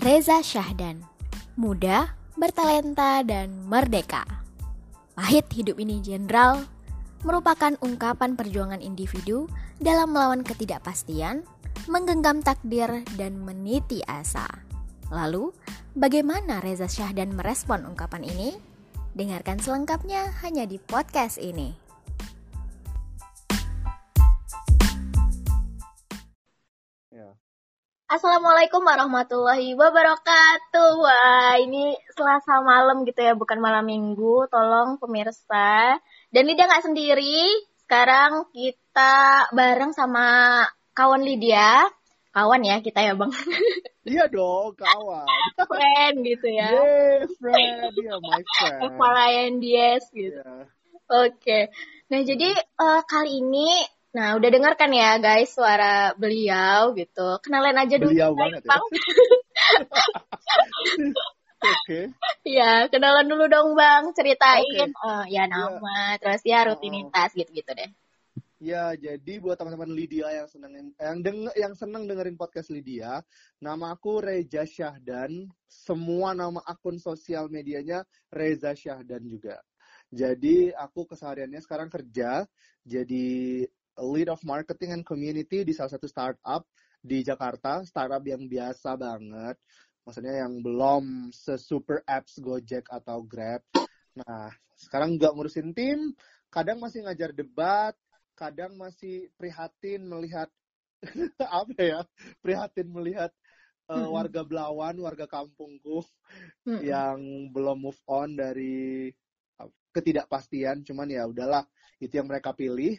Reza Syahdan, muda, bertalenta, dan merdeka. Pahit hidup ini jenderal merupakan ungkapan perjuangan individu dalam melawan ketidakpastian, menggenggam takdir, dan meniti asa. Lalu, bagaimana Reza Syahdan merespon ungkapan ini? Dengarkan selengkapnya hanya di podcast ini. Assalamualaikum warahmatullahi wabarakatuh. Wah, ini Selasa malam gitu ya, bukan malam Minggu. Tolong pemirsa. Dan Lydia nggak sendiri. Sekarang kita bareng sama kawan Lydia. Kawan ya kita ya, Bang. Iya dong, kawan. friend gitu ya. Yeah, friend. Iya, my friend. Ryan Diaz gitu. Iya. Oke. Nah, jadi eh, kali ini Nah, udah dengar kan ya guys suara beliau gitu. Kenalin aja dulu. Beliau guys, banget ya. Bang. Oke. Ya, kenalan dulu dong Bang, ceritain Oke. eh, ya nama, terus ya Oh. rutinitas gitu-gitu deh. Ya, jadi buat teman-teman Lydia yang seneng yang deng yang seneng dengerin podcast Lydia, nama aku Reza Syahdan. Semua nama akun sosial medianya Reza Syahdan juga. Jadi aku kesehariannya sekarang kerja jadi lead of marketing and community di salah satu startup di Jakarta, startup yang biasa banget. Maksudnya yang belum se-super apps Gojek atau Grab. Nah, sekarang nggak ngurusin tim, kadang masih ngajar debat, kadang masih prihatin melihat apa ya? Prihatin melihat uh, warga Belawan warga kampungku yang belum move on dari uh, ketidakpastian. Cuman ya udahlah itu yang mereka pilih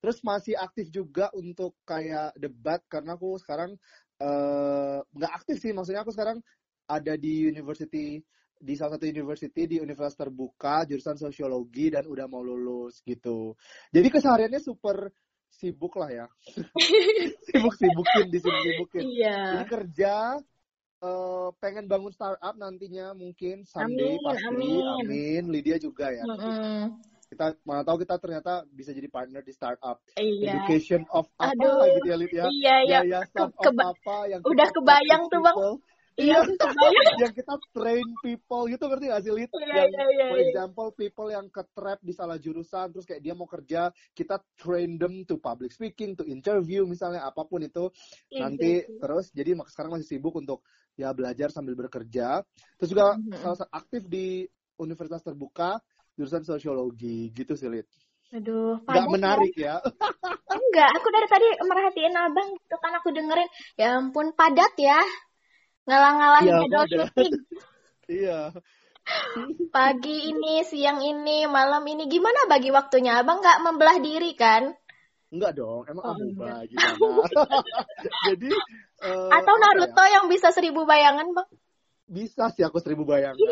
terus masih aktif juga untuk kayak debat karena aku sekarang eh, nggak aktif sih maksudnya aku sekarang ada di university di salah satu university di universitas terbuka jurusan sosiologi dan udah mau lulus gitu jadi kesehariannya super sibuk lah ya sibuk sibukin di sini sibukin Iya. jadi kerja eh, pengen bangun startup nantinya mungkin someday Amin, pasti amin. amin Lydia juga ya Mm-mm. Kita mana tahu kita ternyata bisa jadi partner di startup Iya. education of apa Aduh. gitu ya Lydia Iya, iya. yayasan Ke- of keba- apa yang udah kebayang tuh, Bang. Iya, kebayang. yang kita train people gitu ngerti gak sih Lid? Iya, yang iya, iya, for iya. example people yang ke trap di salah jurusan terus kayak dia mau kerja kita train them to public speaking to interview misalnya apa pun itu Iya nanti sih. terus jadi mak- sekarang masih sibuk untuk ya belajar sambil bekerja terus juga Mhm. salah satu aktif di universitas terbuka jurusan sosiologi gitu sih Lid Aduh, padat ya. menarik ya Enggak, aku dari tadi merhatiin abang gitu kan aku dengerin. Ya ampun, padat ya. Ngalah-ngalahin Iya, jadwal syuting. iya Pagi ini, siang ini, malam ini. Gimana bagi waktunya? Abang nggak membelah diri kan? enggak dong emang Oh, amuba gimana jadi eh, Atau ya? Naruto yang bisa seribu bayangan, Bang? Bisa sih aku seribu bayangan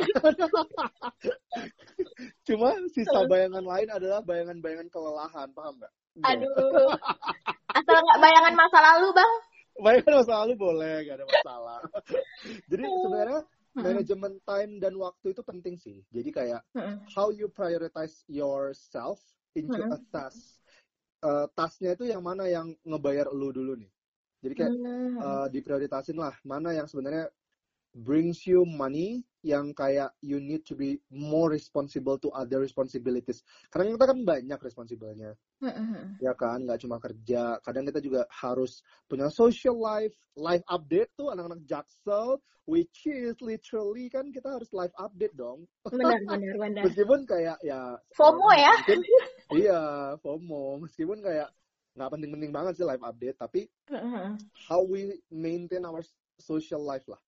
cuma sisa bayangan lain adalah bayangan-bayangan kelelahan paham nggak Nggak. Aduh. Asal nggak bayangan masa lalu, Bang. bayangan masa lalu boleh gak ada masalah jadi Oh. sebenarnya Mm-mm. manajemen time dan waktu itu penting sih jadi kayak Mm-mm. how you prioritize yourself into Mm-mm. a task Eh, tasknya itu yang mana yang ngebayar lu dulu nih jadi kayak Hmm. uh, diprioritasin lah mana yang sebenarnya brings you money yang kayak you need to be more responsible to other responsibilities karena kita kan banyak responsibelnya Mm-mm. ya kan nggak cuma kerja kadang kita juga harus punya social life life update tuh anak-anak jaksel which is literally kan kita harus live update dong Benar, benar, benar. meskipun kayak ya FOMO ya? mungkin iya FOMO meskipun kayak nggak penting-penting banget sih live update tapi Mm-mm. how we maintain our social life lah.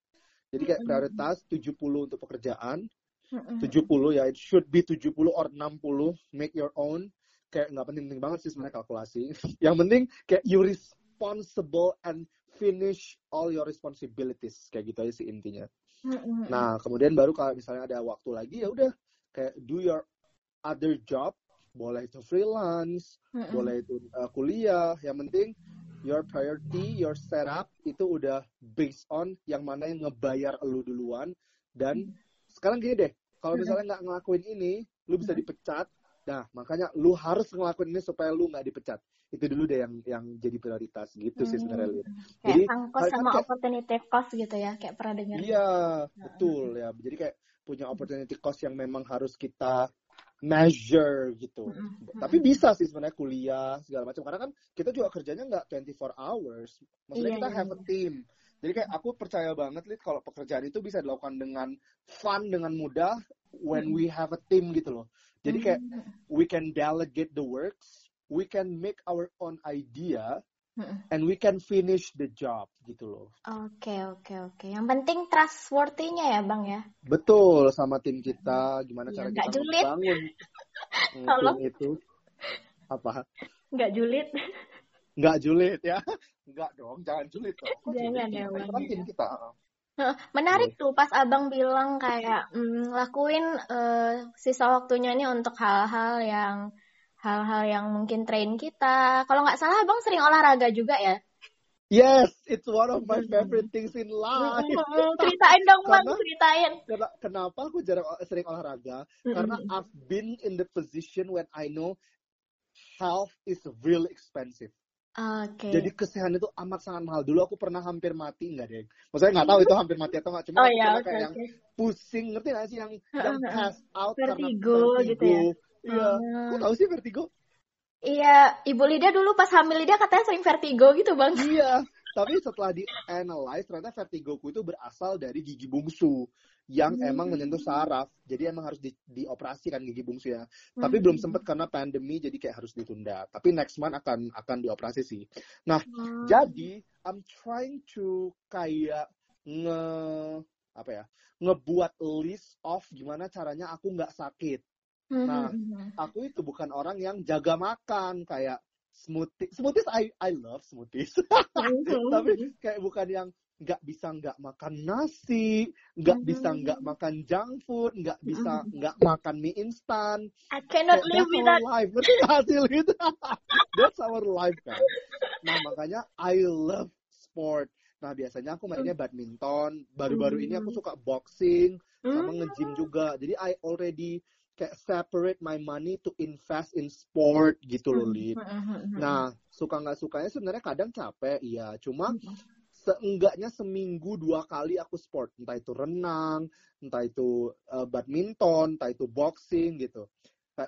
Jadi kayak prioritas 70 untuk pekerjaan, Mm-mm. 70 ya it should be 70 or 60 make your own. Kayak nggak penting-penting banget sih sebenarnya kalkulasi. Yang penting kayak you responsible and finish all your responsibilities kayak gitu aja sih intinya. Nah, kemudian baru kalau misalnya ada waktu lagi ya udah kayak do your other job, boleh itu freelance, boleh itu uh, kuliah yang penting your priority your setup itu udah based on yang mana yang ngebayar lu duluan dan sekarang gini deh kalau Mm-mm. misalnya nggak ngelakuin ini lu bisa Mm-mm. dipecat Nah, makanya lu harus ngelakuin ini supaya lu nggak dipecat. Itu dulu deh yang yang jadi prioritas gitu sih sebenarnya. Kayak Jadi kan sama kayak- opportunity cost gitu ya, kayak pernah dengar. Iya, betul ya. Jadi kayak punya opportunity cost yang memang harus kita measure gitu. Tapi bisa sih sebenarnya kuliah segala macam karena kan kita juga kerjanya nggak 24 hours. Maksudnya Iya, kita iya, have a team. Jadi kayak aku percaya banget Lid kalau pekerjaan itu bisa dilakukan dengan fun dengan mudah when we have a team gitu loh. Jadi kayak we can delegate the works, we can make our own idea. And we can finish the job gitu loh. Oke, oke, oke. Yang penting trustworthy-nya ya, Bang ya. Betul sama tim kita gimana Iya, cara kita julid. membangun mm, tim itu apa Nggak julid. nggak julid ya nggak dong jangan julid dong Kok Jangan julid? ya, Kita Bang, kan ya. tim kita Menarik tuh pas abang bilang kayak mm, lakuin eh, sisa waktunya ini untuk hal-hal yang hal-hal yang mungkin train kita. Kalau nggak salah abang sering olahraga juga ya. yes it's one of my favorite things in life Mm, Ceritain dong bang, ceritain. Karena- kenapa aku jarang sering olahraga karena. I've been in the position when I know health is really expensive Oke. Jadi kesehatan itu amat sangat mahal. Dulu aku pernah hampir mati enggak deh. Maksudnya nggak tahu itu hampir mati atau nggak. Cuma Oh aku ya, oke kayak yang oke. pusing, ngerti nggak sih yang yang pass out Vertigo karena gitu ya? Iya. Hmm. Kok tahu sih vertigo? Iya, Ibu Lida dulu pas hamil Lida katanya sering vertigo gitu bang. Iya. Tapi setelah di analyze ternyata vertigoku itu berasal dari gigi bungsu yang Hmm. emang menyentuh saraf. Jadi emang harus di, dioperasi kan gigi bungsu ya. Tapi Hmm. belum sempet karena pandemi jadi kayak harus ditunda. Tapi next month akan akan dioperasi sih. Nah, Hmm. Jadi I'm trying to kayak nge apa ya ngebuat list of gimana caranya aku nggak sakit. Nah, hmm, hmm. Aku itu bukan orang yang jaga makan kayak smoothie. Smoothies I I love smoothies. Hmm, Tapi kayak bukan yang nggak bisa nggak makan nasi, nggak bisa Hmm. nggak makan junk food, nggak bisa Hmm. nggak makan mie instan. I cannot live that's without. our life, nggak hasil gitu. that's our life kan. Nah makanya I love sport. Nah biasanya aku mainnya badminton. Baru-baru ini aku suka boxing sama Hmm. nge-gym juga. Jadi I already kayak separate my money to invest in sport gitu loh, Lid. Hmm, hmm, hmm, hmm. Nah suka nggak sukanya sebenarnya kadang capek, iya. Cuma seenggaknya seminggu dua kali aku sport. Entah itu renang, entah itu uh, badminton, entah itu boxing gitu.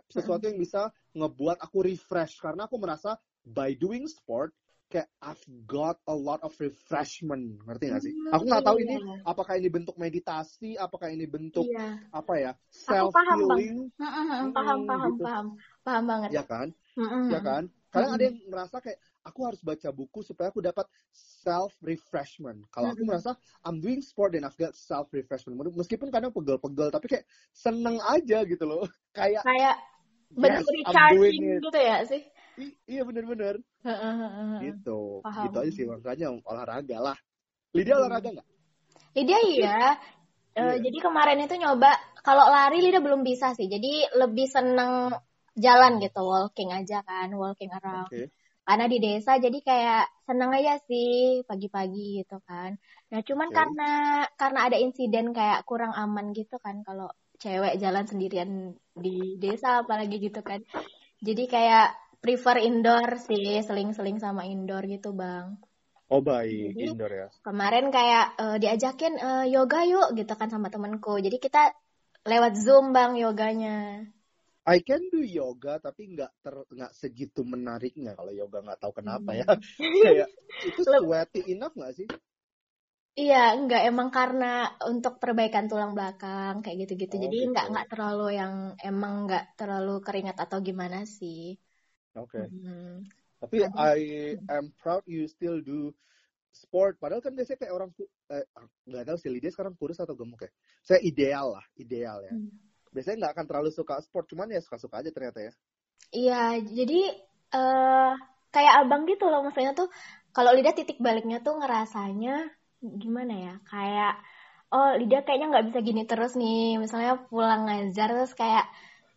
Sesuatu yang bisa ngebuat aku refresh karena aku merasa by doing sport kayak I've got a lot of refreshment, ngerti gak sih? Hmm, Aku nggak tahu ini iya. apakah ini bentuk meditasi, apakah ini bentuk Iya. apa ya self paham, Bang. healing, Hmm, hmm, hmm, paham, Hmm, paham, gitu. paham, paham banget. ya kan? Hmm, hmm, Ya hmm. kan? Kadang Hmm. ada yang merasa kayak aku harus baca buku supaya aku dapat self refreshment. Kalau aku Hmm. merasa I'm doing sport dan I've got self refreshment. Meskipun kadang pegel-pegel tapi kayak seneng aja gitu loh. Kayak Kayak yes, bentuk recharging it. gitu ya sih. I- iya bener-bener Heeh, heeh, heeh. gitu. Paham. Gitu aja sih makanya olahraga lah. Lydia Hmm. olahraga nggak? Lydia iya. Eh, Iya. Jadi kemarin itu nyoba kalau lari Lydia belum bisa sih. Jadi lebih seneng jalan gitu, walking aja kan, walking around. Oke. Karena di desa jadi kayak seneng aja sih pagi-pagi gitu kan. Nah cuman Oke. karena karena ada insiden kayak kurang aman gitu kan kalau cewek jalan sendirian di desa apalagi gitu kan. Jadi kayak prefer indoor sih, seling-seling sama indoor gitu bang. Oh baik Jadi- indoor ya. kemarin kayak eh, diajakin eh, yoga yuk gitu kan sama temenku jadi kita lewat zoom bang yoganya I can do yoga tapi nggak ter nggak segitu menariknya kalau yoga nggak tahu kenapa ya. Hmm. kayak itu sweaty enough nggak sih? iya enggak emang karena untuk perbaikan tulang belakang kayak gitu-gitu Oh, jadi gitu. enggak enggak terlalu yang emang enggak terlalu keringat atau gimana sih Oke. Hmm. Tapi I am proud you still do sport. Padahal kan biasanya kayak orang eh, nggak tahu sih Lydia sekarang kurus atau gemuk ya. Saya ideal lah, ideal ya. Hmm. Biasanya nggak akan terlalu suka sport, cuman ya suka-suka aja ternyata ya. Iya, jadi eh kayak abang gitu loh, maksudnya tuh kalau Lida titik baliknya tuh ngerasanya gimana ya? Kayak oh Lida kayaknya nggak bisa gini terus nih, misalnya pulang ngajar terus kayak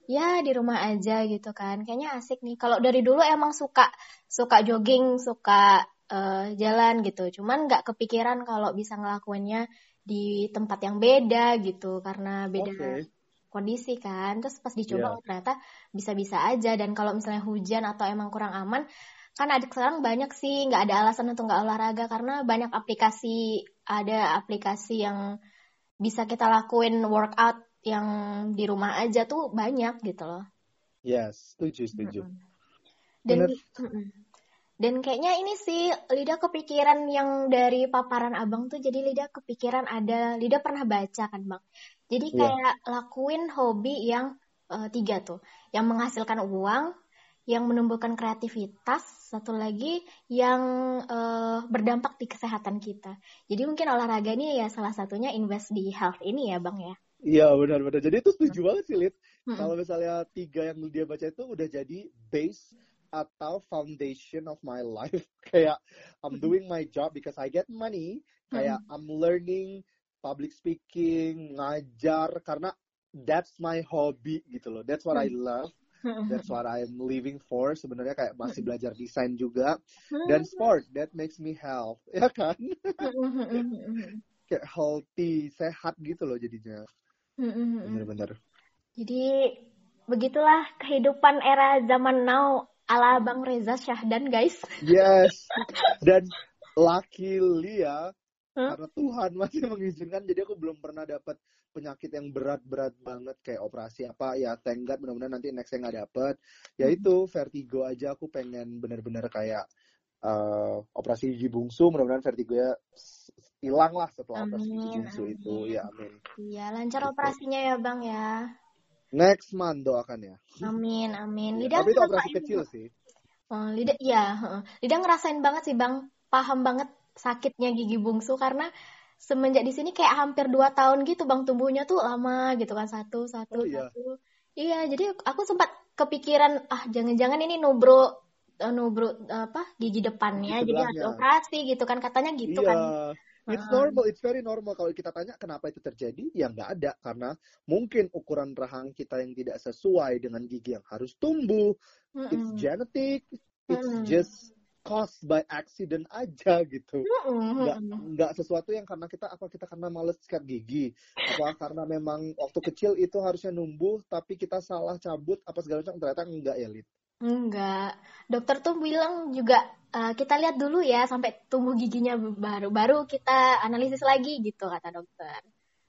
ya di rumah aja gitu kan, kayaknya asik nih. Kalau dari dulu emang suka suka jogging, suka eh, jalan gitu, cuman nggak kepikiran kalau bisa ngelakuinnya di tempat yang beda gitu, karena beda Oke. kondisi kan terus pas dicoba Iya. oh, ternyata bisa-bisa aja dan kalau misalnya hujan atau emang kurang aman kan ada sekarang banyak sih nggak ada alasan untuk nggak olahraga karena banyak aplikasi ada aplikasi yang bisa kita lakuin workout yang di rumah aja tuh banyak gitu loh Yes, setuju, setuju. Mm-mm. dan Bener. dan kayaknya ini sih Lida kepikiran yang dari paparan abang tuh jadi Lida kepikiran ada Lida pernah baca kan bang jadi Iya. kayak lakuin hobi yang eh, tiga tuh yang menghasilkan uang yang menumbuhkan kreativitas satu lagi yang eh, berdampak di kesehatan kita jadi mungkin olahraga ini ya salah satunya invest di health ini ya bang ya Iya benar-benar. Jadi itu setuju banget sih, Lid. Mm-mm. Kalau misalnya tiga yang dia baca itu udah jadi base atau foundation of my life. Kayak I'm doing my job because I get money. Kayak I'm learning public speaking, ngajar karena that's my hobby gitu loh. That's what I love. That's what I'm living for. Sebenarnya kayak masih belajar desain juga dan sport that makes me health, ya kan? Kayak healthy, sehat gitu loh jadinya. Bener-bener. Jadi begitulah kehidupan era zaman now ala Bang Reza Syahdan guys. Yes. Dan luckily ya, Hah? karena Tuhan masih mengizinkan, jadi aku belum pernah dapat penyakit yang berat-berat banget kayak operasi apa ya God mudah-mudahan nanti next saya nggak dapet ya itu vertigo aja aku pengen bener-bener kayak eh, operasi gigi bungsu mudah-mudahan vertigo ya hilang lah setelah operasi gigi Amin, bungsu itu amin. ya amin Iya, lancar Gitu. operasinya ya Bang ya. next month doakan ya Amin, amin. Ya, Lidah tapi itu operasi kecil sih Oh, lidah iya, heeh. Lidah ngerasain banget sih Bang, paham banget sakitnya gigi bungsu karena semenjak di sini kayak hampir dua tahun gitu Bang tumbuhnya tuh lama gitu kan satu satu Oh, iya. satu. Iya, jadi aku sempat kepikiran ah jangan-jangan ini nubro eh, nubro apa gigi depannya Gigi jadi harus operasi gitu kan katanya gitu iya kan. It's normal, it's very normal. Kalau kita tanya kenapa itu terjadi, ya nggak ada. Karena mungkin ukuran rahang kita yang tidak sesuai dengan gigi yang harus tumbuh. It's Mm-mm. genetic, it's Mm-mm. just caused by accident aja gitu. Nggak, nggak sesuatu yang karena kita, apa kita karena males sikat gigi. Apa karena memang waktu kecil itu harusnya numbuh, tapi kita salah cabut, apa segala macam. Ternyata enggak ya, Lid. Enggak. Dokter tuh bilang juga eh, kita lihat dulu ya sampai tumbuh giginya baru baru kita analisis lagi gitu kata dokter.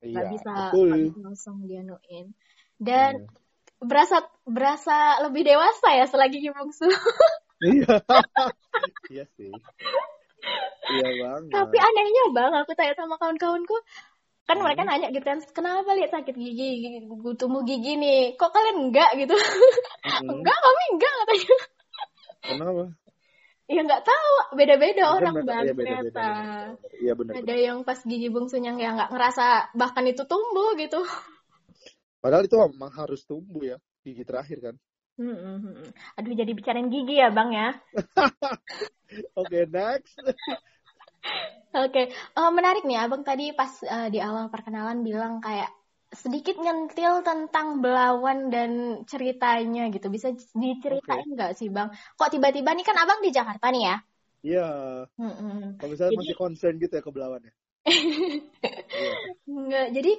Iya, bisa betul. langsung dianuin. Dan Iya. berasa berasa lebih dewasa ya setelah gigi bungsu. Iya. iya sih. Iya banget. Tapi anehnya bang, aku tanya sama kawan-kawanku, kan Hmm. mereka nanya gitu kan, kenapa lihat sakit gigi, gigi- tumbuh gigi nih, kok kalian enggak gitu? Mm-mm. enggak, kami enggak katanya. Kenapa? Ya nggak tahu, beda-beda orang mereka- bang iya, beda-beda, ternyata. Iya benar. Ada yang pas gigi bungsunya yang nggak ngerasa bahkan itu tumbuh gitu. Padahal itu memang harus tumbuh ya gigi terakhir kan. Hmm, hmm, hmm. Aduh jadi bicarain gigi ya bang ya. Oke next. Oke, Eh, menarik nih abang tadi pas eh, di awal perkenalan bilang kayak sedikit nyentil tentang belawan dan ceritanya gitu. Bisa diceritain nggak sih bang? Kok tiba-tiba nih kan abang di Jakarta nih ya? Iya. Hmm, hmm. Kalau misalnya Jadi- masih concern gitu ya ke Belawan ya. Iya. Nggak, jadi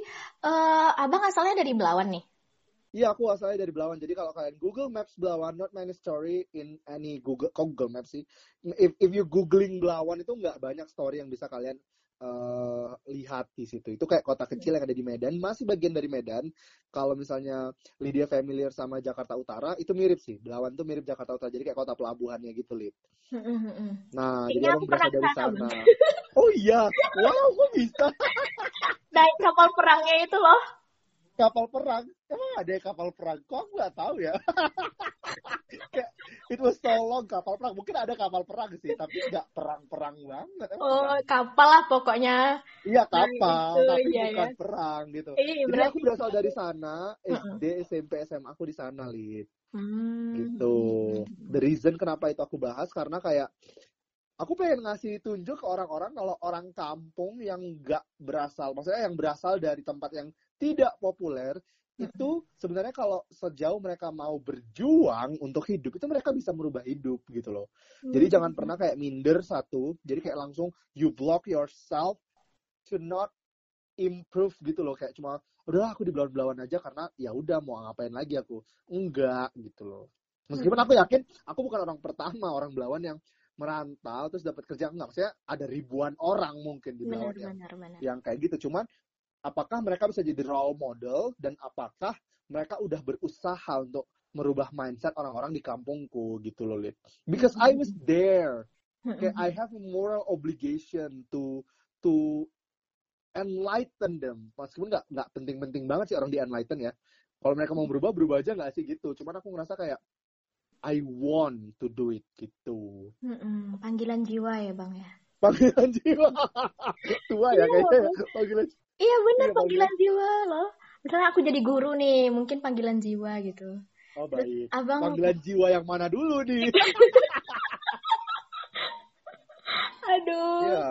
eh, abang asalnya dari Belawan nih. Iya aku asalnya dari Belawan. Jadi kalau kalian Google Maps Belawan, not many story in any Google kok Google Maps sih. If if you googling Belawan itu nggak banyak story yang bisa kalian eh, lihat di situ. Itu kayak kota kecil yang ada di Medan, masih bagian dari Medan. Kalau misalnya Lydia familiar sama Jakarta Utara, itu mirip sih. Belawan tuh mirip Jakarta Utara. Jadi kayak kota pelabuhannya gitu, Lid. Nah, Kayaknya jadi aku pernah dari ke sana, sana. Oh iya, wow, kok bisa? Naik kapal perangnya itu loh. Kapal perang? Emang ada kapal perang? Kok aku nggak tahu ya? Kayak, it was so long kapal perang. Mungkin ada kapal perang sih, tapi nggak perang-perang banget. Emang Oh, perang? kapal lah pokoknya. Iya kapal, itu, tapi iya, bukan iya. perang gitu. Iya, Jadi berarti. aku berasal dari sana, Mm-mm. SD, SMP, SMA aku di sana, Lid. Hmm. Gitu. The reason kenapa itu aku bahas karena kayak aku pengen ngasih tunjuk ke orang-orang kalau orang kampung yang nggak berasal, maksudnya yang berasal dari tempat yang tidak populer itu sebenarnya kalau sejauh mereka mau berjuang untuk hidup itu mereka bisa merubah hidup gitu loh. Jadi jangan pernah kayak minder satu, jadi kayak langsung you block yourself to not improve gitu loh. Kayak cuma udah aku di belawan-belawan aja karena ya udah mau ngapain lagi aku? Enggak gitu loh. Meskipun aku yakin aku bukan orang pertama orang belawan yang merantau terus dapat kerja. Enggak maksudnya ada ribuan orang mungkin di belawan yang, benar, benar. yang kayak gitu. Cuman apakah mereka bisa jadi role model dan apakah mereka udah berusaha untuk merubah mindset orang-orang di kampungku gitu loh Lid. because I was there. Kayak I have a moral obligation to to enlighten them. Meskipun nggak nggak penting-penting banget sih orang di enlighten ya. Kalau mereka mau berubah berubah aja nggak sih gitu. Cuman aku ngerasa kayak I want to do it gitu. Mm-mm, panggilan jiwa ya bang ya? Panggilan jiwa. Tua ya Iya, kayaknya ya. Bang. Iya benar Iya, panggilan jiwa loh. Misalnya aku jadi guru nih mungkin panggilan jiwa gitu. Oh Terus baik. abang panggilan jiwa yang mana dulu nih? Aduh. Iya.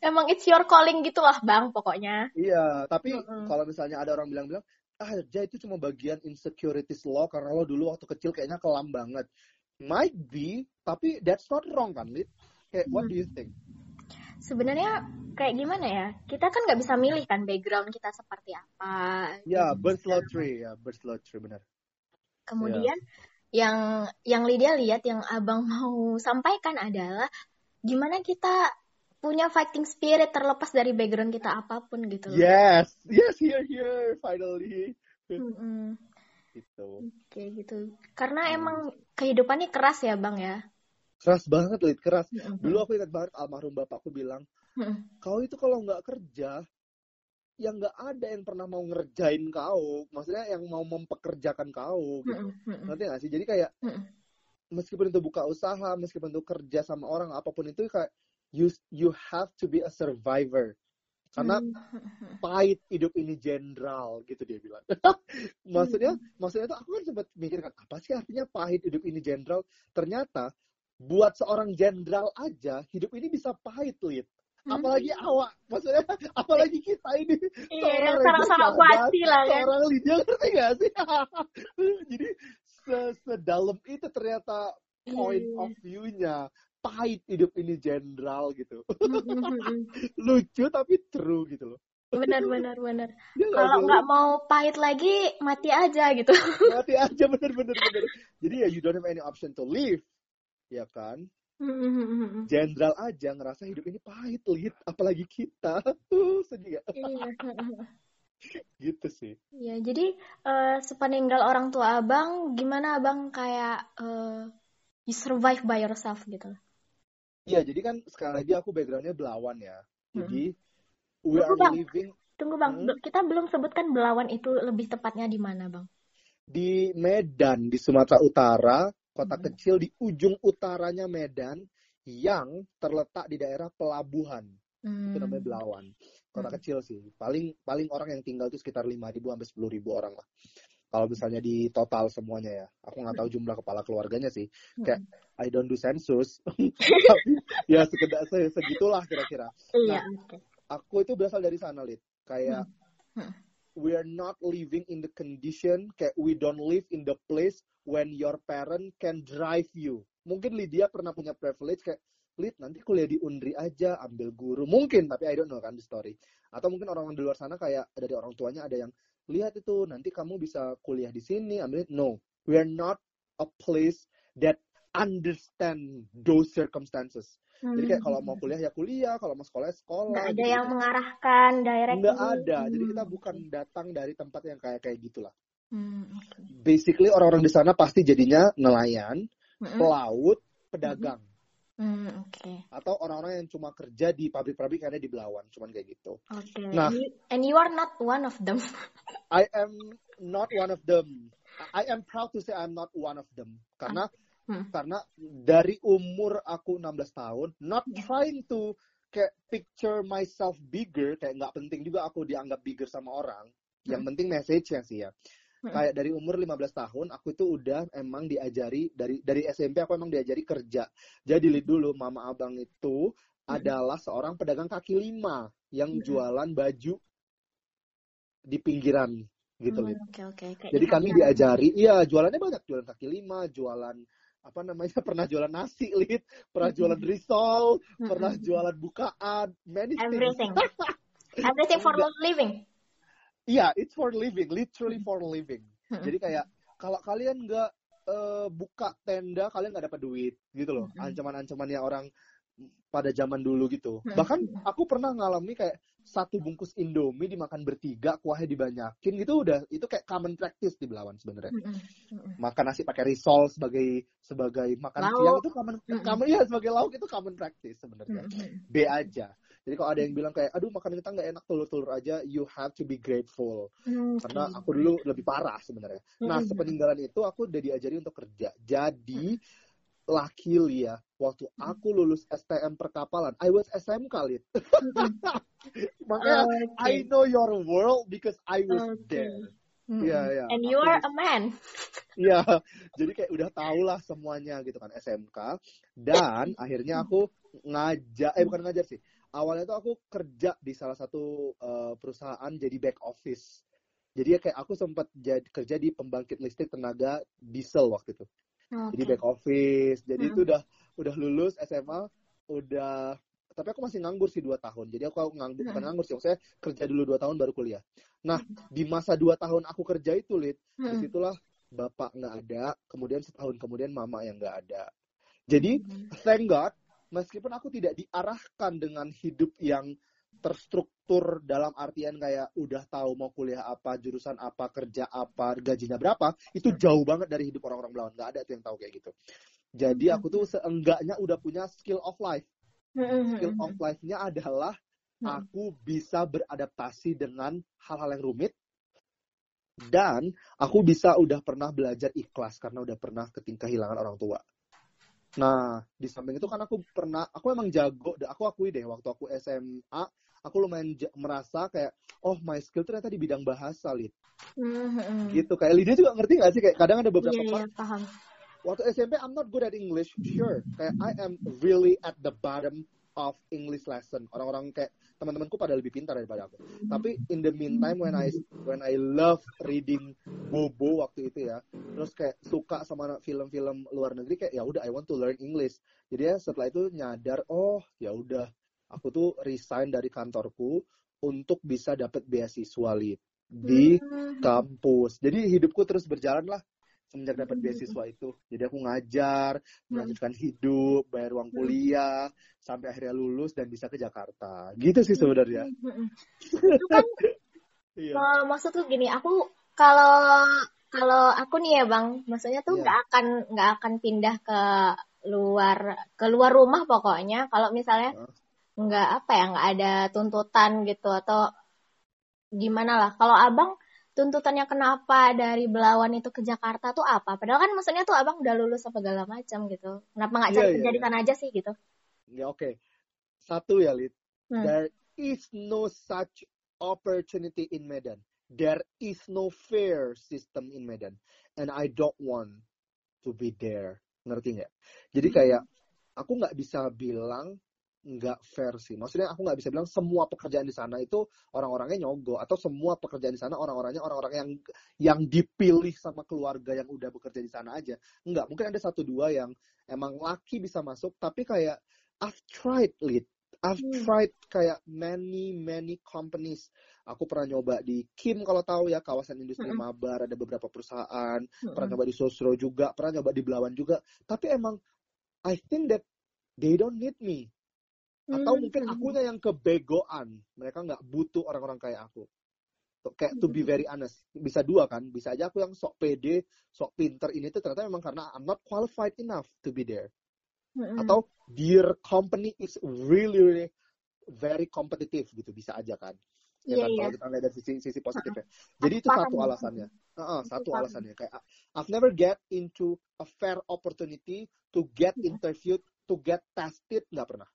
Emang it's your calling gitu lah bang pokoknya. Iya tapi Mm-mm. kalau misalnya ada orang bilang-bilang ah ja itu cuma bagian insecurities lo karena lo dulu waktu kecil kayaknya kelam banget. Might be tapi that's not wrong kan Lid? Kayak what do you think sebenarnya kayak gimana ya kita kan nggak bisa milih kan background kita seperti apa ya gitu. birth lottery ya birth lottery benar kemudian yang yang Lydia lihat yang abang mau sampaikan adalah gimana kita punya fighting spirit terlepas dari background kita apa pun gitu loh. yes yes here here finally Mm-mm. gitu kayak gitu karena Hmm. emang kehidupannya keras ya bang ya keras banget Lid keras. Dulu aku ingat banget almarhum bapakku bilang kau itu kalau nggak kerja yang nggak ada yang pernah mau ngerjain kau. Maksudnya yang mau mempekerjakan kau gitu. Nanti nggak sih? Jadi kayak meskipun itu buka usaha meskipun itu kerja sama orang apa pun itu kayak you you have to be a survivor. Karena pahit hidup ini jenderal gitu dia bilang. Maksudnya maksudnya itu aku kan sempat mikirkan apa sih artinya pahit hidup ini jenderal ternyata buat seorang jenderal aja hidup ini bisa pahit lid. Apalagi awak maksudnya apalagi kita ini. Iya seorang kuasi lah ya. seorang Lydia ngerti gak sih? Jadi se- sedalam itu ternyata point Iya. of view-nya pahit hidup ini jenderal gitu. Mm-mm. lucu tapi true gitu loh. Benar benar benar. Nggak kalau nggak mau pahit lagi mati aja gitu. Mati aja bener bener bener jadi ya you don't have any option to leave ya kan? Mm-mm. jenderal aja ngerasa hidup ini pahit lid apalagi kita. Tuh sedih gak iya. Gitu sih. Iya, jadi eh, sepeninggal orang tua abang, gimana abang kayak eh, you survive by yourself gitu? Iya jadi kan sekali lagi aku backgroundnya belawan ya. Jadi we Tunggu, are Bang. living Tunggu bang, Hmm? kita belum sebutkan Belawan itu lebih tepatnya di mana bang? di Medan di Sumatera Utara kota Hmm. kecil di ujung utaranya Medan yang terletak di daerah pelabuhan. Hmm. itu namanya Belawan. Kota Hmm. kecil sih. Paling paling orang yang tinggal itu sekitar 5.000 sampai 10.000 orang lah. Kalau misalnya di total semuanya ya. Aku nggak tahu jumlah kepala keluarganya sih. Kayak I don't do census. Tapi ya sekedar se- segitulah kira-kira. Iya, Nah, aku itu berasal dari sana lid. Kayak Hmm. We are not living in the condition kayak we don't live in the place when your parent can drive you. Mungkin Lydia pernah punya privilege kayak Lid nanti kuliah di Undri aja ambil guru. Mungkin tapi I don't know kan the story. Atau mungkin orang-orang di luar sana kayak dari orang tuanya ada yang lihat itu nanti kamu bisa kuliah di sini ambil no we are not a place that understand those circumstances jadi kayak kalau mau kuliah ya kuliah kalau mau sekolah ya sekolah nggak ada gitu. yang mengarahkan direct. nggak ada jadi Hmm. kita bukan datang dari tempat yang kayak kayak gitulah Hmm, basically orang-orang di sana pasti jadinya nelayan Mm-mm. pelaut pedagang Hmm, oke. atau orang-orang yang cuma kerja di pabrik-pabrik yang ada di Belawan cuman kayak gitu Oke. Nah. And you- and you are not one of them. I am not one of them I am proud to say I'm not one of them karena Hmm. karena dari umur aku 16 tahun not Ya. trying to kayak picture myself bigger kayak nggak penting juga aku dianggap bigger sama orang yang penting message-nya sih ya Hmm. kayak dari umur 15 tahun aku itu udah emang diajari dari dari SMP aku emang diajari kerja jadi lihat dulu mama abang itu adalah seorang pedagang kaki lima yang Hmm. jualan baju di pinggiran gitu Hmm, oke. Kayak Jadi di kami diajari, iya jualannya banyak, jualan kaki lima, jualan apa namanya, pernah jualan nasi, lid, pernah jualan risol, pernah jualan bukaan, many things. everything. Everything for living. Iya, yeah, it's for living, literally for living. Jadi kayak kalau kalian nggak eh, buka tenda, kalian nggak dapat duit, gitu loh. Mm-mm. Ancaman-ancamannya orang pada zaman dulu gitu. Mm-mm. Bahkan aku pernah ngalami kayak satu bungkus Indomie dimakan bertiga, kuahnya dibanyakin gitu udah itu kayak common practice di Belawan sebenarnya. Mm-mm. Mm-mm. Makan nasi pakai risol sebagai sebagai makan Lauk. siang itu common common ya sebagai lauk itu common practice sebenarnya. B aja. Jadi kalau ada yang bilang kayak, aduh makan kita nggak enak telur-telur aja, you have to be grateful. Karena aku dulu lebih parah sebenarnya. Nah sepeninggalan itu aku udah diajari untuk kerja. Jadi luckily ya, waktu aku lulus STM perkapalan, I was SMK Lid. Mm-mm. Makanya Oke. I know your world because I was Oke. there. Mm-mm. Iya, iya. And Aku you are a man. Iya, jadi kayak udah tau lah semuanya gitu kan SMK. Dan akhirnya aku ngajar, eh bukan ngajar sih. Awalnya tuh aku kerja di salah satu eh, perusahaan jadi back office. Jadi ya kayak aku sempat jadi kerja di pembangkit listrik tenaga diesel waktu itu. Jadi Oke. back office. Jadi Hmm. itu udah udah lulus SMA, udah tapi aku masih nganggur sih dua tahun. Jadi aku nganggur bukan Hmm. nganggur sih, maksudnya kerja dulu dua tahun baru kuliah. Nah di masa dua tahun aku kerja itu, Lid, Mm-mm. di situlah bapak nggak ada, kemudian setahun kemudian mama yang nggak ada. Jadi Mm-mm. thank God, meskipun aku tidak diarahkan dengan hidup yang terstruktur dalam artian kayak udah tahu mau kuliah apa, jurusan apa, kerja apa, gajinya berapa, itu jauh banget dari hidup orang-orang Belawan. Nggak ada tuh yang tahu kayak gitu. Jadi aku tuh seenggaknya udah punya skill of life. Mm-mm. Skill of life-nya adalah aku bisa beradaptasi dengan hal-hal yang rumit dan aku bisa udah pernah belajar ikhlas karena udah pernah kehilangan orang tua. Nah, di samping itu kan aku pernah, aku emang jago, aku akui deh waktu aku SMA, aku lumayan merasa kayak, oh my skill ternyata di bidang bahasa, Lid. Mm-mm. Gitu, kayak Lydia juga ngerti gak sih? Kayak kadang ada beberapa iya, part, paham. waktu SMP I'm not good at English, sure. Kayak I am really at the bottom of English lesson. Orang-orang kayak teman-temanku pada lebih pintar daripada aku. Tapi in the meantime when I when I love reading Bobo waktu itu ya, terus kayak suka sama film-film luar negeri kayak ya udah I want to learn English. Jadi ya setelah itu nyadar oh ya udah aku tuh resign dari kantorku untuk bisa dapat beasiswa Lid, di Mm. kampus. Jadi hidupku terus berjalan lah semenjak dapat Hmm. beasiswa itu. Jadi aku ngajar, melanjutkan hidup, bayar uang Hmm. kuliah, sampai akhirnya lulus dan bisa ke Jakarta. Gitu sih sebenarnya. Itu kan Iya. kalau maksud tuh gini, aku kalau kalau aku nih ya bang, maksudnya tuh Iya. nggak akan nggak akan pindah ke luar ke luar rumah pokoknya. Kalau misalnya? Nggak apa ya nggak ada tuntutan gitu atau gimana lah. Kalau abang tuntutannya kenapa dari Belawan itu ke Jakarta tuh apa? Padahal kan maksudnya tuh abang udah lulus apa segala macam gitu. Kenapa nggak cari iya, kerja di sana aja sih gitu? Ya oke. Satu ya, Lid. Hmm. There is no such opportunity in Medan. There is no fair system in Medan. And I don't want to be there. Ngerti nggak? Jadi Hmm. kayak aku nggak bisa bilang nggak fair sih. Maksudnya aku nggak bisa bilang semua pekerjaan di sana itu orang-orangnya nyogok atau semua pekerjaan di sana orang-orangnya orang-orang yang yang dipilih sama keluarga yang udah bekerja di sana aja. Enggak, mungkin ada satu dua yang emang laki bisa masuk tapi kayak I've tried lead. I've Hmm. tried kayak many many companies. Aku pernah nyoba di Kim kalau tahu ya kawasan industri Mm-mm. Mabar ada beberapa perusahaan pernah Mm-mm. nyoba di Sosro juga, pernah nyoba di Belawan juga. Tapi emang I think that they don't need me. Atau Hmm. mungkin akunya yang kebegoan. Mereka nggak butuh orang-orang kayak aku. Kayak to be very honest, bisa dua kan? Bisa aja aku yang sok pede, sok pinter ini tuh ternyata memang karena I'm not qualified enough to be there. Mm-mm. Atau their company is really, really very competitive gitu, bisa aja kan? Ya Iya, kan? iya. Kalau kita lihat dari sisi, sisi positifnya. Jadi Aku itu paham satu ya. alasannya. Heeh, satu paham. alasannya kayak I've never get into a fair opportunity to get Mm. interviewed, to get tested, nggak pernah.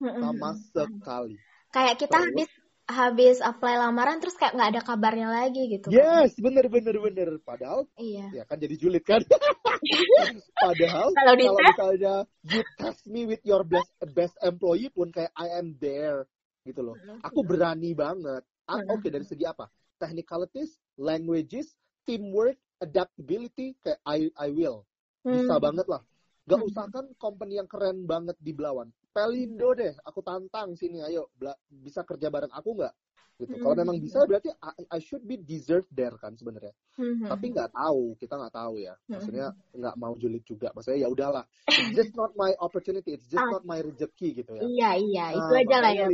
Sama sekali. Kayak kita Terus? habis habis apply lamaran terus kayak nggak ada kabarnya lagi gitu. kan. Yes, bener bener bener. Padahal Iya. ya kan jadi julid kan. Padahal Kalau misalnya you test me with your best best employee pun kayak I am there gitu loh. Aku berani banget. Ah. Oke dari segi apa? Technicalities, languages, teamwork, adaptability kayak I I will. Bisa Hmm. banget lah. Gak usah kan company yang keren banget di Belawan. Pelindo deh, aku tantang sini ayo. Bisa kerja bareng aku nggak? gitu. Hmm. Kalau memang bisa berarti I, I should be deserved there kan sebenarnya. Hmm. Tapi nggak tahu, kita nggak tahu ya. Hmm. Maksudnya nggak mau julid juga. Maksudnya ya udahlah. It's just not my opportunity. It's just Ah. not my rezeki gitu ya. Iya iya itu Nah, aja lah ya.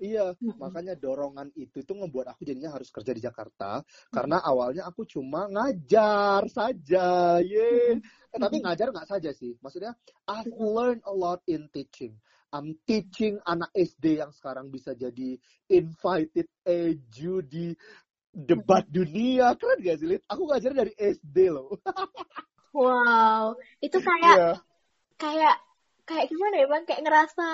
Iya, Mm-mm. makanya dorongan itu tuh ngebuat aku jadinya harus kerja di Jakarta karena awalnya aku cuma ngajar saja, ye. Eh, tapi ngajar nggak saja sih, maksudnya I've learned a lot in teaching. I'm teaching anak SD yang sekarang bisa jadi invited edu di debat dunia, keren gak sih, Lid? Aku ngajar dari SD loh. Wow itu kayak Iya. kayak kayak gimana ya bang kayak ngerasa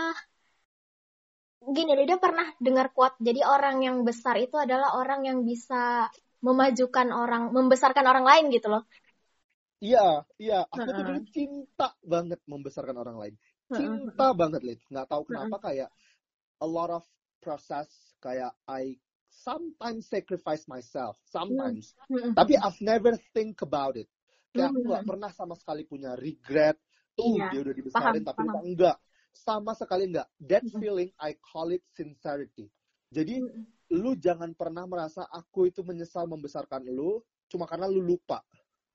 gini dia pernah dengar quote jadi orang yang besar itu adalah orang yang bisa memajukan orang membesarkan orang lain gitu loh Iya, iya. Aku tuh dulu cinta banget membesarkan orang lain. Cinta banget Lid. Nggak tahu kenapa kayak a lot of process kayak I sometimes sacrifice myself sometimes. tapi I've never think about it. Kayak aku nggak pernah sama sekali punya regret tuh Iya, dia udah dibesarin paham, tapi paham. enggak sama sekali enggak that feeling I call it sincerity. Jadi lu jangan pernah merasa aku itu menyesal membesarkan lu cuma karena lu lupa.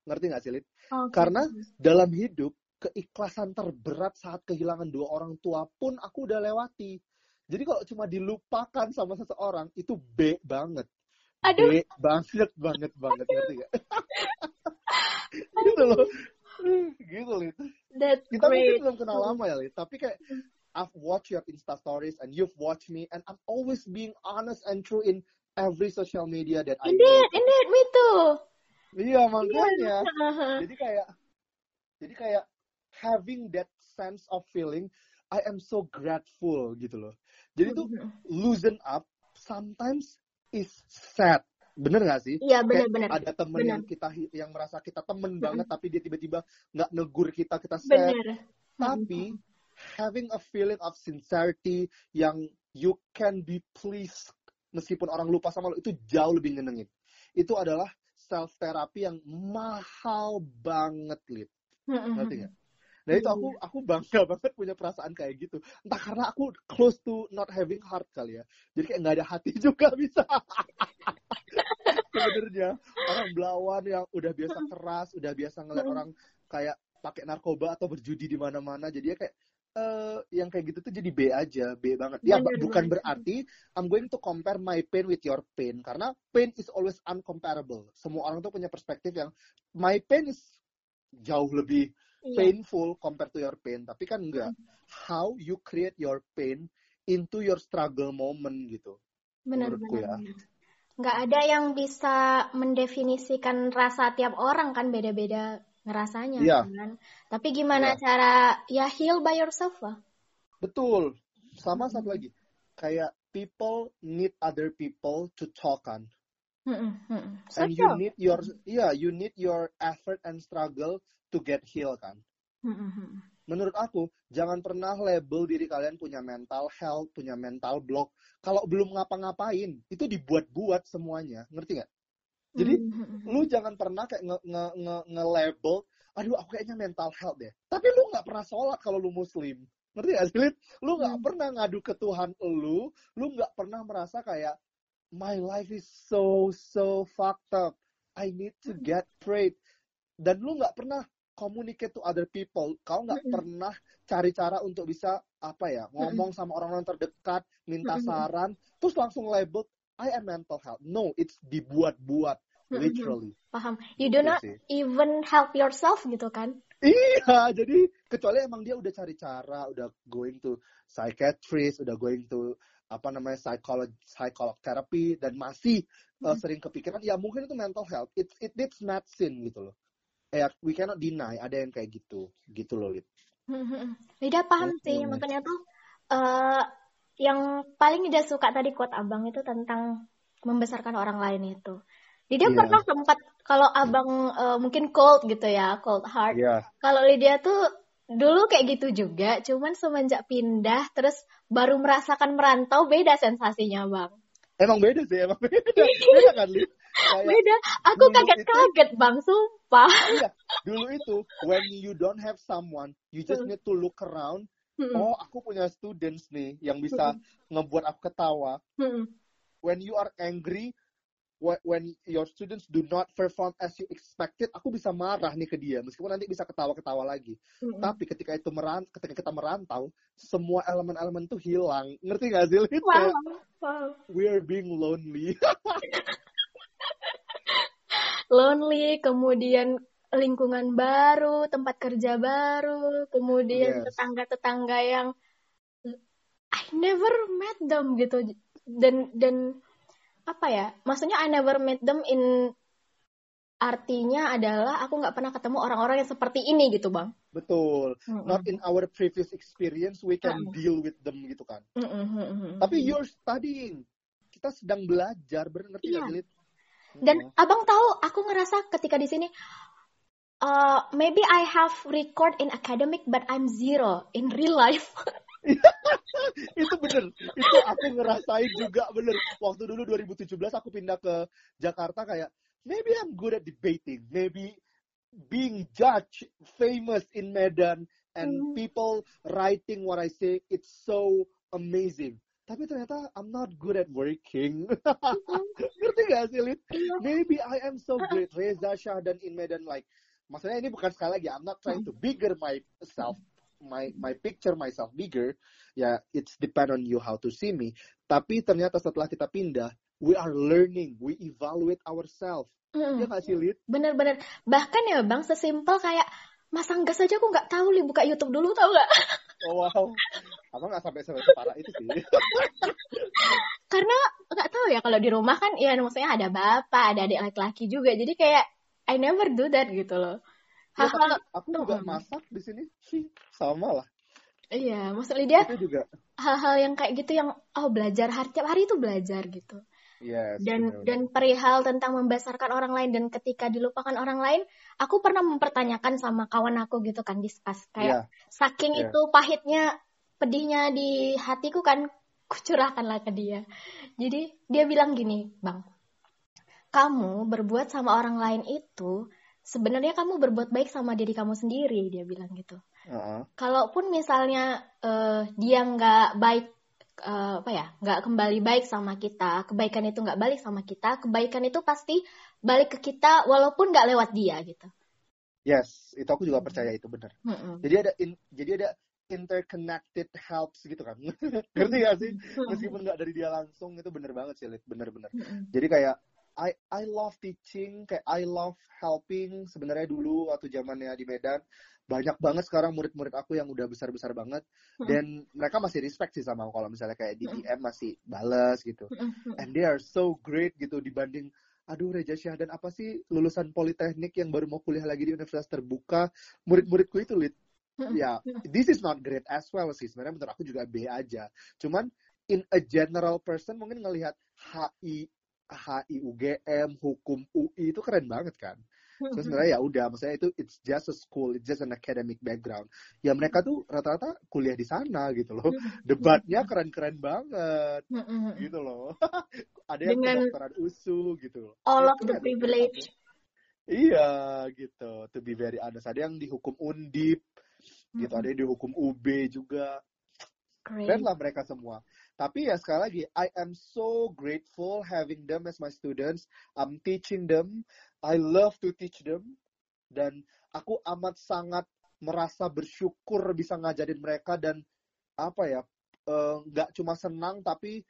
Ngerti nggak sih Lid? Oke. Karena dalam hidup keikhlasan terberat saat kehilangan dua orang tua pun aku udah lewati. Jadi kalau cuma dilupakan sama seseorang itu B banget. Aduh. B banget banget banget ngerti gak? gitu loh. Gitu Lid. That's Kita mungkin great. belum kenal lama ya Lid, tapi kayak I've watched your Insta stories and you've watched me and I'm always being honest and true in every social media that I Indeed, do. indeed, me too. Iya makanya. Hahaha. jadi kayak jadi kayak having that sense of feeling I am so grateful gitu loh jadi tuh loosen up sometimes is sad bener gak sih Iya Kayak benar-benar. ada temen Bener. yang kita yang merasa kita temen Mm-mm. banget tapi dia tiba-tiba nggak negur kita kita sad Benar. tapi having a feeling of sincerity yang you can be pleased meskipun orang lupa sama lo itu jauh lebih nyenengin itu adalah self therapy yang mahal banget lid ngerti nggak? Nah itu aku aku bangga banget punya perasaan kayak gitu. Entah karena aku close to not having heart kali ya. Jadi kayak nggak ada hati juga bisa. Sebenarnya orang belawan yang udah biasa keras, udah biasa ngeliat Mm. orang kayak pakai narkoba atau berjudi di mana-mana. Jadi ya kayak eh yang kayak gitu tuh jadi B aja, B banget. Ya Bener, bukan bener. berarti I'm going to compare my pain with your pain karena pain is always uncomparable. Semua orang tuh punya perspektif yang my pain is jauh lebih. Painful compared to your pain tapi kan enggak how you create your pain into your struggle moment gitu Benar, menurutku benar, ya. benar. Nggak ada yang bisa mendefinisikan rasa tiap orang kan beda-beda ngerasanya Iya. kan. Tapi gimana Iya. cara ya heal by yourself lah. betul sama satu lagi kayak people need other people to talk kan Mm-mm, mm-mm. and you need your yeah you need your effort and struggle to get heal kan? Menurut aku jangan pernah label diri kalian punya mental health punya mental block. Kalau belum ngapa-ngapain itu dibuat-buat semuanya. Ngerti nggak? Jadi lu jangan pernah kayak nge nge nge, nge-label aduh aku kayaknya mental health deh. Tapi lu nggak pernah sholat kalau lu muslim. Ngerti gak sih lu nggak Hmm. pernah ngadu ke Tuhan lu lu nggak pernah merasa kayak my life is so so fucked up. I need to get prayed. Dan lu nggak pernah communicate to other people kau nggak Mm-mm. pernah cari cara untuk bisa apa ya ngomong sama orang-orang terdekat minta Mm-mm. saran terus langsung label I am mental health no it's dibuat-buat literally Paham. You do Gitu not sih. even help yourself gitu kan. Iya, jadi kecuali emang dia udah cari cara, udah going to psychiatrist, udah going to apa namanya psycholog psycholog therapy dan masih uh, Hmm. sering kepikiran, ya mungkin itu mental health. It it needs medicine gitu loh. Ya, we cannot deny ada yang kayak gitu, gitu loh, Lid. Lida paham sih, Mm-mm. makanya tuh eh yang paling Lida suka tadi quote abang itu tentang membesarkan orang lain itu. Lydia Iya. pernah sempat kalau abang eh, mungkin cold gitu ya, cold heart. Iya. Kalau Lydia tuh dulu kayak gitu juga, cuman semenjak pindah terus baru merasakan merantau beda sensasinya bang. Emang beda sih, emang beda. Beda kan, Lid? Kayak Beda. Aku kaget-kaget bang, sumpah. iya, dulu itu when you don't have someone, you just Hmm. need to look around. Mm-mm. Oh, aku punya students nih yang bisa ngebuat aku ketawa. Mm-mm. when you are angry wh- when your students do not perform as you expected aku bisa marah nih ke dia meskipun nanti bisa ketawa-ketawa lagi Mm-mm. tapi ketika itu meran ketika kita merantau semua elemen-elemen tuh hilang ngerti gak sih? Wow, wow. we are being lonely lonely, kemudian lingkungan baru, tempat kerja baru, kemudian Yes. tetangga-tetangga yang I never met them gitu. Dan dan apa ya? Maksudnya I never met them in artinya adalah aku nggak pernah ketemu orang-orang yang seperti ini gitu, Bang. betul Mm-mm. not in our previous experience we can Mm-mm. deal with them gitu kan mm-mm. tapi you're studying kita sedang belajar bener ngerti Iya. gak sih Lid? Dan Mm. abang tahu, aku ngerasa ketika di sini, uh, maybe I have record in academic, but I'm zero in real life. itu bener itu aku ngerasain juga bener waktu dulu 2017 aku pindah ke Jakarta kayak maybe I'm good at debating maybe being judged famous in Medan and Hmm. people writing what I say it's so amazing tapi ternyata I'm not good at working ngerti gak sih Lid? Iya. maybe I am so great Reza Syahdan in Medan like maksudnya ini bukan sekali lagi I'm not trying to bigger myself my my picture myself bigger ya it's depend on you how to see me tapi ternyata setelah kita pindah we are learning we evaluate ourselves Mm, ya nggak sih Lid? Bener-bener. Bahkan ya bang, sesimpel kayak masang gas aja aku nggak tahu li buka YouTube dulu tau nggak? oh wow abang nggak sampai sampai separah itu sih Karena nggak tahu ya kalau di rumah kan, ya maksudnya ada bapak, ada adik laki-laki juga. Jadi kayak I never do that gitu loh. ya, tapi Hal-hal, aku juga Mm. masak di sini sih sama lah iya, maksud Lydia itu juga hal-hal yang kayak gitu yang oh belajar hari tiap hari itu belajar gitu. Yes dan bener-bener. dan perihal tentang membesarkan orang lain dan ketika dilupakan orang lain aku pernah mempertanyakan sama kawan aku gitu kan diskus kayak Iya. saking Iya. itu pahitnya pedihnya di hatiku kan kucurahkanlah ke dia jadi dia bilang gini bang kamu berbuat sama orang lain itu sebenarnya kamu berbuat baik sama diri kamu sendiri dia bilang gitu Uh-uh. kalaupun misalnya eh, dia nggak baik eh, apa ya nggak kembali baik sama kita kebaikan itu nggak balik sama kita kebaikan itu pasti balik ke kita walaupun nggak lewat dia gitu. Yes itu aku juga percaya itu benar Mm-mm. jadi ada in- jadi ada interconnected helps gitu kan. Ngerti gak sih? Meskipun nggak dari dia langsung itu bener banget sih Lid. bener-bener Mm-mm. jadi kayak I I love teaching kayak I love helping sebenarnya dulu waktu zamannya di Medan banyak banget sekarang murid-murid aku yang udah besar-besar banget. Mm. dan mereka masih respect sih sama aku kalau misalnya kayak di. DM masih bales gitu. Mm-mm. and they are so great gitu dibanding aduh Reja Syahdan apa sih lulusan politeknik yang baru mau kuliah lagi di universitas terbuka? Murid-muridku itu lit ya this is not great as well sih. Sebenarnya menurut aku juga B aja. Cuman in a general person mungkin ngelihat HI HI UGM hukum UI itu keren banget kan terus sebenarnya ya udah maksudnya itu it's just a school it's just an academic background. Ya mereka tuh rata-rata kuliah di sana gitu loh. Debatnya keren-keren banget. Mm-mm. gitu loh. Ada yang Dengan- kedokteran usu gitu loh. All Ya, of the privilege. iya gitu. To be very honest. Ada yang dihukum undip gitu. Ada yang dihukum UB juga. Keren lah mereka semua. Tapi ya sekali lagi I am so grateful having them as my students. I'm teaching them I love to teach them. Dan aku amat sangat merasa bersyukur bisa ngajarin mereka dan apa ya eh, nggak cuma senang tapi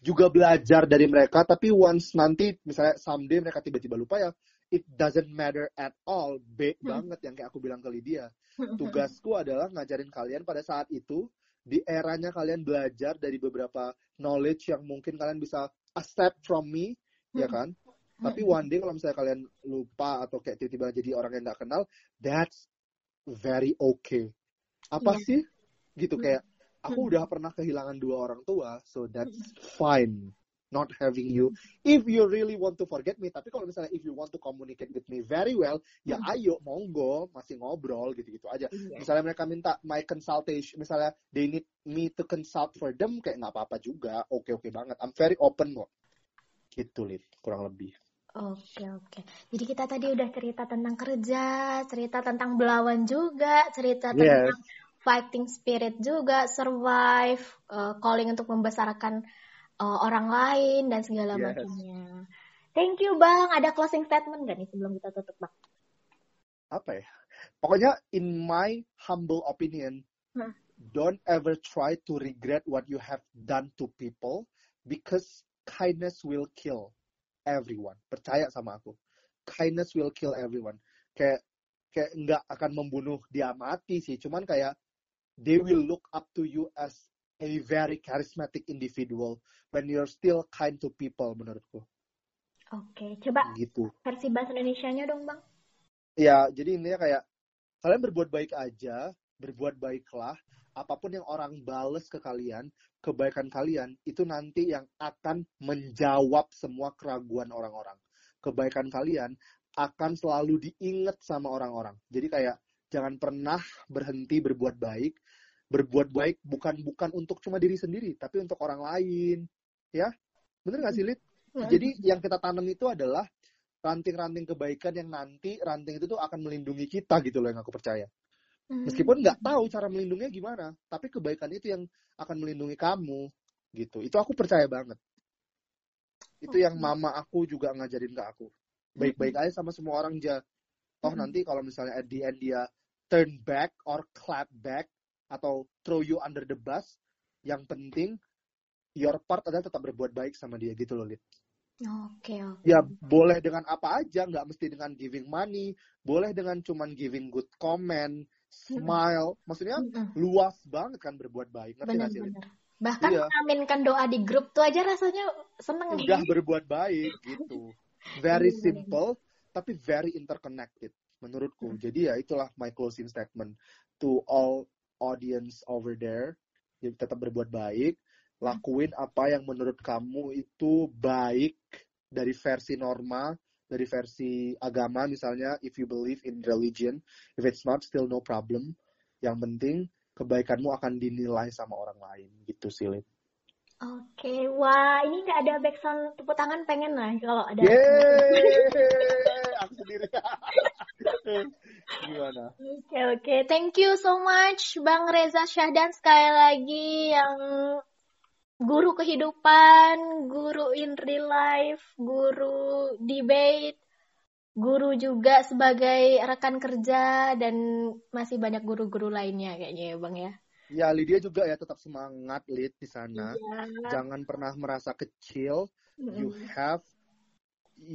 juga belajar dari mereka. Tapi once nanti misalnya someday mereka tiba-tiba lupa ya it doesn't matter at all. B Hmm. banget yang kayak aku bilang ke Lydia. Tugasku adalah ngajarin kalian pada saat itu di eranya kalian belajar dari beberapa knowledge yang mungkin kalian bisa accept from me ya kan tapi one day kalau misalnya kalian lupa atau kayak tiba-tiba jadi orang yang nggak kenal that's very okay apa Iya. sih gitu Hmm. kayak aku Hmm. udah pernah kehilangan dua orang tua so that's fine not having you if you really want to forget me tapi kalau misalnya if you want to communicate with me very well ya Hmm. ayo monggo masih ngobrol gitu-gitu aja Iya. misalnya mereka minta my consultation misalnya they need me to consult for them kayak nggak apa-apa juga oke oke banget I'm very open kok gitu Lid kurang lebih Oke oke. Jadi kita tadi udah cerita tentang kerja, cerita tentang belawan juga, cerita Yes. tentang fighting spirit juga, survive, uh, calling untuk membesarkan uh, orang lain dan segala Yes. macamnya. Thank you Bang. Ada closing statement gak nih sebelum kita tutup Bang? Apa ya? Pokoknya in my humble opinion, Hmm. don't ever try to regret what you have done to people because kindness will kill everyone. Percaya sama aku. Kindness will kill everyone. Kayak kayak nggak akan membunuh dia mati sih, cuman kayak they will look up to you as a very charismatic individual when you're still kind to people menurutku. Oke, coba Gitu. versi bahasa Indonesianya dong Bang. Ya, jadi intinya kayak kalian berbuat baik aja, berbuat baiklah. Apa pun yang orang bales ke kalian, kebaikan kalian itu nanti yang akan menjawab semua keraguan orang-orang. Kebaikan kalian akan selalu diingat sama orang-orang. Jadi kayak jangan pernah berhenti berbuat baik. Berbuat baik bukan bukan untuk cuma diri sendiri, tapi untuk orang lain. Ya, bener gak sih, Lid? Jadi yang kita tanam itu adalah ranting-ranting kebaikan yang nanti ranting itu tuh akan melindungi kita gitu loh yang aku percaya. Hmm. Meskipun nggak tahu cara melindunginya gimana, tapi kebaikan itu yang akan melindungi kamu gitu. Itu aku percaya banget. Itu yang mama aku juga ngajarin ke aku. Baik-baik aja sama semua orang aja. Toh Mm-mm. nanti kalau misalnya at the end dia turn back or clap back atau throw you under the bus, yang penting your part adalah tetap berbuat baik sama dia gitu loh, Lid. Oke, oke. ya boleh dengan apa aja nggak mesti dengan giving money boleh dengan cuman giving good comment smile maksudnya Mm-mm. luas banget kan berbuat baik ngerti sih Lin? Benar-benar. Bahkan Iya. mengaminkan doa di grup tuh aja rasanya seneng udah nih. berbuat baik gitu very simple tapi very interconnected menurutku jadi ya itulah my closing statement to all audience over there jadi tetap berbuat baik lakuin apa yang menurut kamu itu baik dari versi norma dari versi agama misalnya if you believe in religion if it's not still no problem yang penting kebaikanmu akan dinilai sama orang lain gitu sih Lin. Oke, wah ini nggak ada backsound tepuk tangan pengen lah kalau ada. Yeay, aku sendiri. Gimana? Oke oke, thank you so much Bang Reza Syahdan sekali lagi yang guru kehidupan, guru in real life, guru debate, guru juga sebagai rekan kerja dan masih banyak guru-guru lainnya kayaknya ya Bang ya. Ya, Lydia juga ya tetap semangat Lid di sana. Iya. Jangan pernah merasa kecil. You Mm-mm. have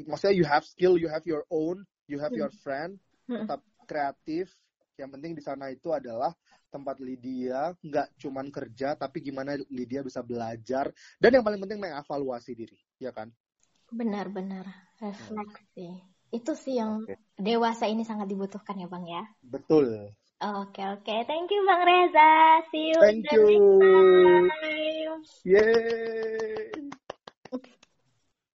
maksudnya you have skill, you have your own, you have your friend. Tetap kreatif. Yang penting di sana itu adalah tempat Lydia nggak cuman kerja tapi gimana Lydia bisa belajar dan yang paling penting mengevaluasi diri, ya kan? Benar-benar refleksi. Itu sih yang Oke. dewasa ini sangat dibutuhkan ya Bang ya. Betul. Oke oke, thank you Bang Reza. See you Thank the you. next time. Yeay.